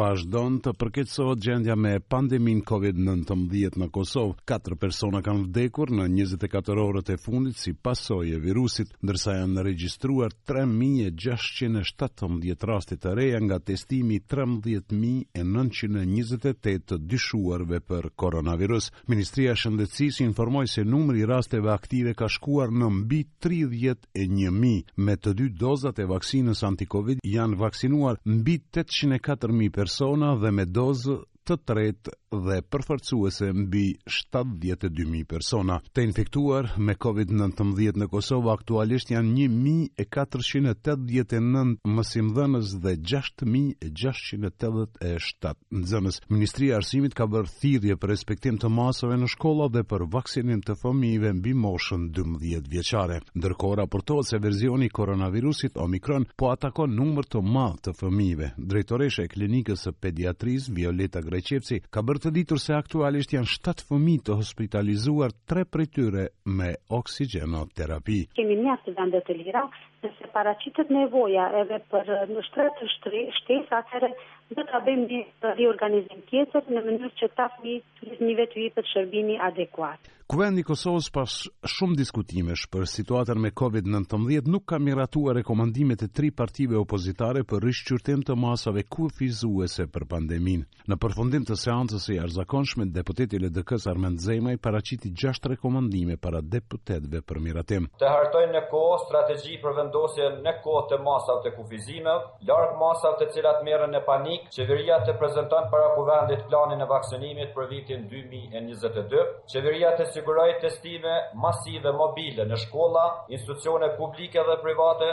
vazhdon të përkeqësohet gjendja me pandeminë COVID-19 në Kosovë. Katër persona kanë vdekur në 24 orët e fundit si pasojë e virusit, ndërsa janë regjistruar 3617 raste të reja nga testimi i 13928 të dyshuarve për koronavirus. Ministria e Shëndetësisë informoi se numri i rasteve aktive ka shkuar në mbi tridhjetë e një mijë. Me të dy dozat e vaksinës anti-Covid janë vaksinuar mbi tetëqind e katër mijë persona dhe me dozë të tretë dhe përforcuese mbi 72.000 persona. Të infektuar me COVID-19 në Kosovë aktualisht janë 1.489 mësimdhënës dhe 6.687 nxënës. Ministria e Arsimit ka bërë thirrje për respektim të masave në shkolla dhe për vaksinim të fëmijëve mbi moshën 12 vjeçare. Ndërkohë raportohet se verzioni i koronavirusit Omicron po atakon numër të madh të fëmijëve. Drejtoresha e Klinikës së Pediatrisë, Violeta Grajqevci, ka bërë të ditur se aktualisht janë 7 fëmijë të hospitalizuar, 3 prej tyre me oksigjenoterapi. Kemi mjaft vende të lira, Nëse paraqitet nevoja edhe për shtretër shtesë, atëherë do ta bëjmë një riorganizim tjetër në mënyrë që këtyre fëmijëve t'ju ipet shërbimi adekuat. Kuvendi i Kosovës pas shumë diskutimesh për situatën me Covid nëntëmbëdhjetë nuk ka miratuar rekomandimet e tri partive opozitare për rishqyrtim të masave kufizuese për pandeminë. Në përfundim të seancës së jashtëzakonshme, deputeti i LDK-së Armend Zemaj paraqiti gjashtë rekomandime para deputetëve për miratim. Të hartojë në kohë strategji për vendosje në kohë të masave e kufizimeve, larg masave të cilat merren në panik, qeveria të prezenton para Kuvendit planin e vaksinimit për vitin dy mijë e njëzet e dy, qeveria të sigurojë testime masive mobile në shkolla, institucione publike dhe private,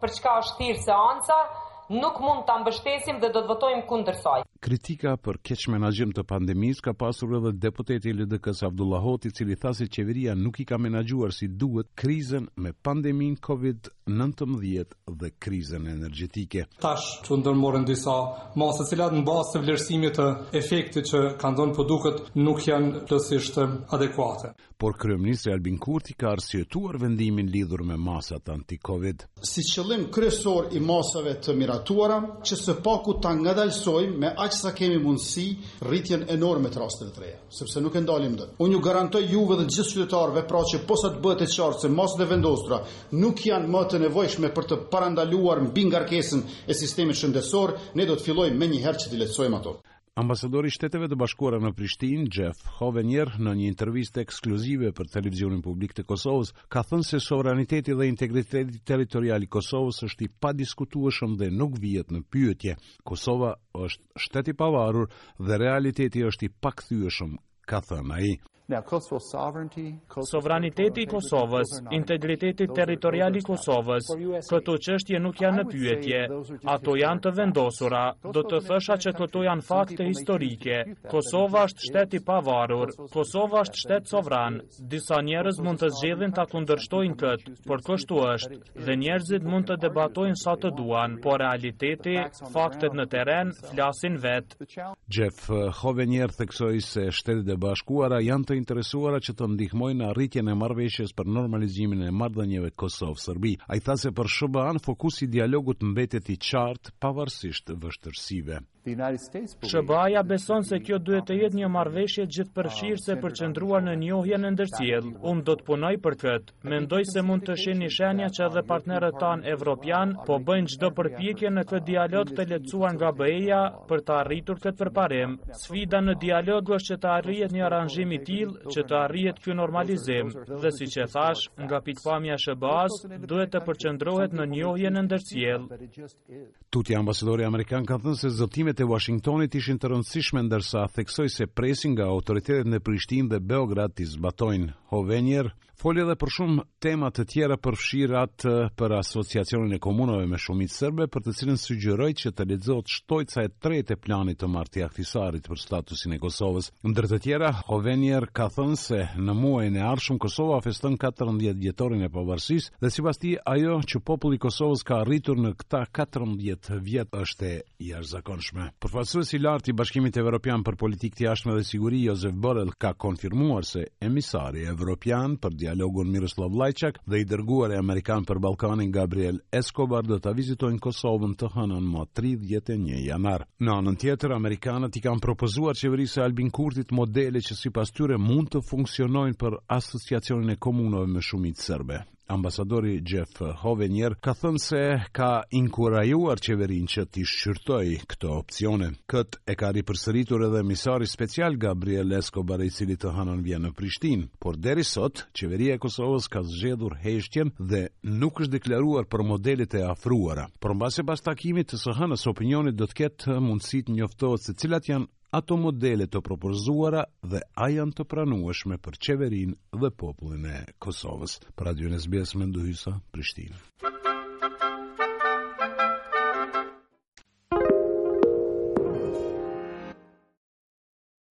Për çka është thirrë seanca, nuk mund ta mbështesim dhe do të votojmë kundër saj. Kritika për keqmenaxhim të pandemisë ka pasur edhe deputeti i LDK-së Avdullah Hoti, i cili tha se qeveria nuk i ka menaxhuar si duhet krizën me pandeminë Covid nëntëmbëdhjetë dhe krizën energjetike. Tash u ndërmorën disa masa, të cilat në bazë të vlerësimit të efektit që kanë dhonë, po duket nuk janë plotësisht adekuate. por kryeministri Albin Kurti ka arsyetuar vendimin lidhur me masat anti-Covid. Si qëllim kryesor i masave të miratuara, që së paku ta ngadalësojmë me aq sa kemi mundësi rritjen enorme të rasteve të reja, sepse nuk e ndalim dot. Unë ju garantoj juve dhe gjithë qytetarëve pra që posa të bëhet e qartë se masat e vendosura nuk janë më të nevojshme për të parandaluar mbingarkesën e sistemit shëndetësor, ne do të fillojmë menjëherë që t'i lehtësojmë ato. Ambasadori i Shteteve të Bashkuara në Prishtinë, Jeff Hovenier, në një intervistë ekskluzive për televizionin publik të Kosovës, ka thënë se sovraniteti dhe integriteti territorial i Kosovës është i padiskutueshëm dhe nuk vihet në pyetje. Kosova është shtet i pavarur dhe realiteti është i pakthyeshëm, ka thënë ai. Sovraniteti i Kosovës, integriteti territorial i Kosovës, këto çështje nuk janë në pyetje. Ato janë të vendosura. Do të thësha që këto janë fakte historike. Kosova është shtet i pavarur. Kosova është shtet sovran. Disa njerëz mund të zgjedhin ta kundërshtojnë këtë, por kështu është. Dhe njerëzit mund të debatojnë sa të duan, por realiteti, faktet në terren flasin vetë. Jeff Hovenier theksoi se Shtetet e Bashkuara janë të interesuara që të ndihmojnë në arritjen e marrëveshjes për normalizimin e marrëdhënieve Kosovë-Serbi. Ai tha se për SHBA-n fokusi i dialogut mbetet i qartë pavarësisht vështirësive. SHBA-ja beson se kjo duhet të jetë një marrëveshje gjithëpërfshirëse, përqendruar në njohjen e ndërsjellë. Unë do të punoj për këtë. Mendoj se mund të shihni shenja që edhe partnerët tanë evropianë po bëjnë çdo përpjekje në këtë dialog të lehtësuar nga BE-ja për të arritur këtë përparim. Sfida në dialog është që të arrihet një aranzhim i tillë që të arrihet ky normalizim dhe siç e thashë nga pikëpamja e SHBA-së duhet të përqendrohet në njohjen e ndërsjellë. Tutje ambasadori amerikan ka thënë se zotimet e Washingtonit ishin të rëndësishme ndërsa theksoi se presin nga autoritetet në Prishtinë dhe Beograd t'i zbatojnë. Hovenier foli edhe për shumë tema të tjera përfshirë atë për Asociacionin e Komunave me shumicë serbe, për të cilën sugjeroi që të lexohet shtojca e tretë e planit të Marti Ahtisarit për statusin e Kosovës. Ndër të tjera, Hovenier ka thënë se në muajin e ardhshëm Kosova feston 14 vjetorin e pavarësisë, Dhe sipas tij, ajo që populli i Kosovës ka arritur në këta katërmbëdhjetë vjet është e jashtëzakonshme. Përfaqësuesi i lartë i Bashkimit Evropian për Politikë të Jashtme dhe Siguri, Josef Borrell, ka konfirmuar se emisari evropian për dialogun Miroslav Lajçak dhe i dërguari amerikan për Ballkanin Gabriel Escobar do ta vizitojnë Kosovën të hënën më 31 janar. Në anën tjetër, amerikanët i kanë propozuar qeverisë së Albin Kurtit modele që sipas tyre mund të funksionojnë për Asociacionin e Komunave me shumicë serbe. Ambasadori Jeff Hovenier ka thënë se ka inkurajuar qeverinë që t'i shqyrtojë këto opsione. Këtë e ka ripërsëritur edhe emisari special Gabriel Escobar, i cili të hënën vjen në Prishtinë. Por deri sot, qeveria e Kosovës ka zgjedhur heshtjen dhe nuk është deklaruar për modelet e afruara. Por mbase pas takimit të së hënës opinioni do të ketë mundësi të njoftohet se cilat janë ato modele të propozuara dhe a janë të pranueshme për qeverinë dhe popullin e Kosovës. Për Radion SBS Mendu Hysa, Prishtinë.